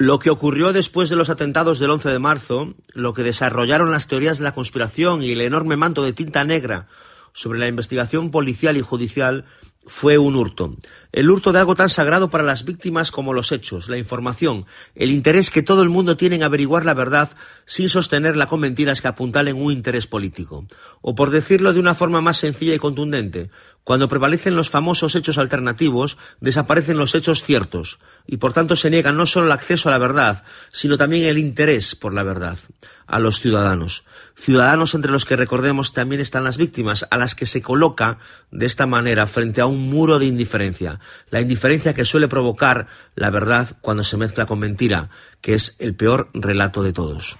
Lo que ocurrió después de los atentados del 11 de marzo, lo que desarrollaron las teorías de la conspiración y el enorme manto de tinta negra sobre la investigación policial y judicial fue un hurto. El hurto de algo tan sagrado para las víctimas como los hechos, la información, el interés que todo el mundo tiene en averiguar la verdad sin sostenerla con mentiras que apuntalen un interés político. O por decirlo de una forma más sencilla y contundente, cuando prevalecen los famosos hechos alternativos, desaparecen los hechos ciertos, y por tanto se niega no solo el acceso a la verdad, sino también el interés por la verdad a los ciudadanos. Ciudadanos entre los que recordemos también están las víctimas, a las que se coloca de esta manera frente a un muro de indiferencia. La indiferencia que suele provocar la verdad cuando se mezcla con mentira, que es el peor relato de todos.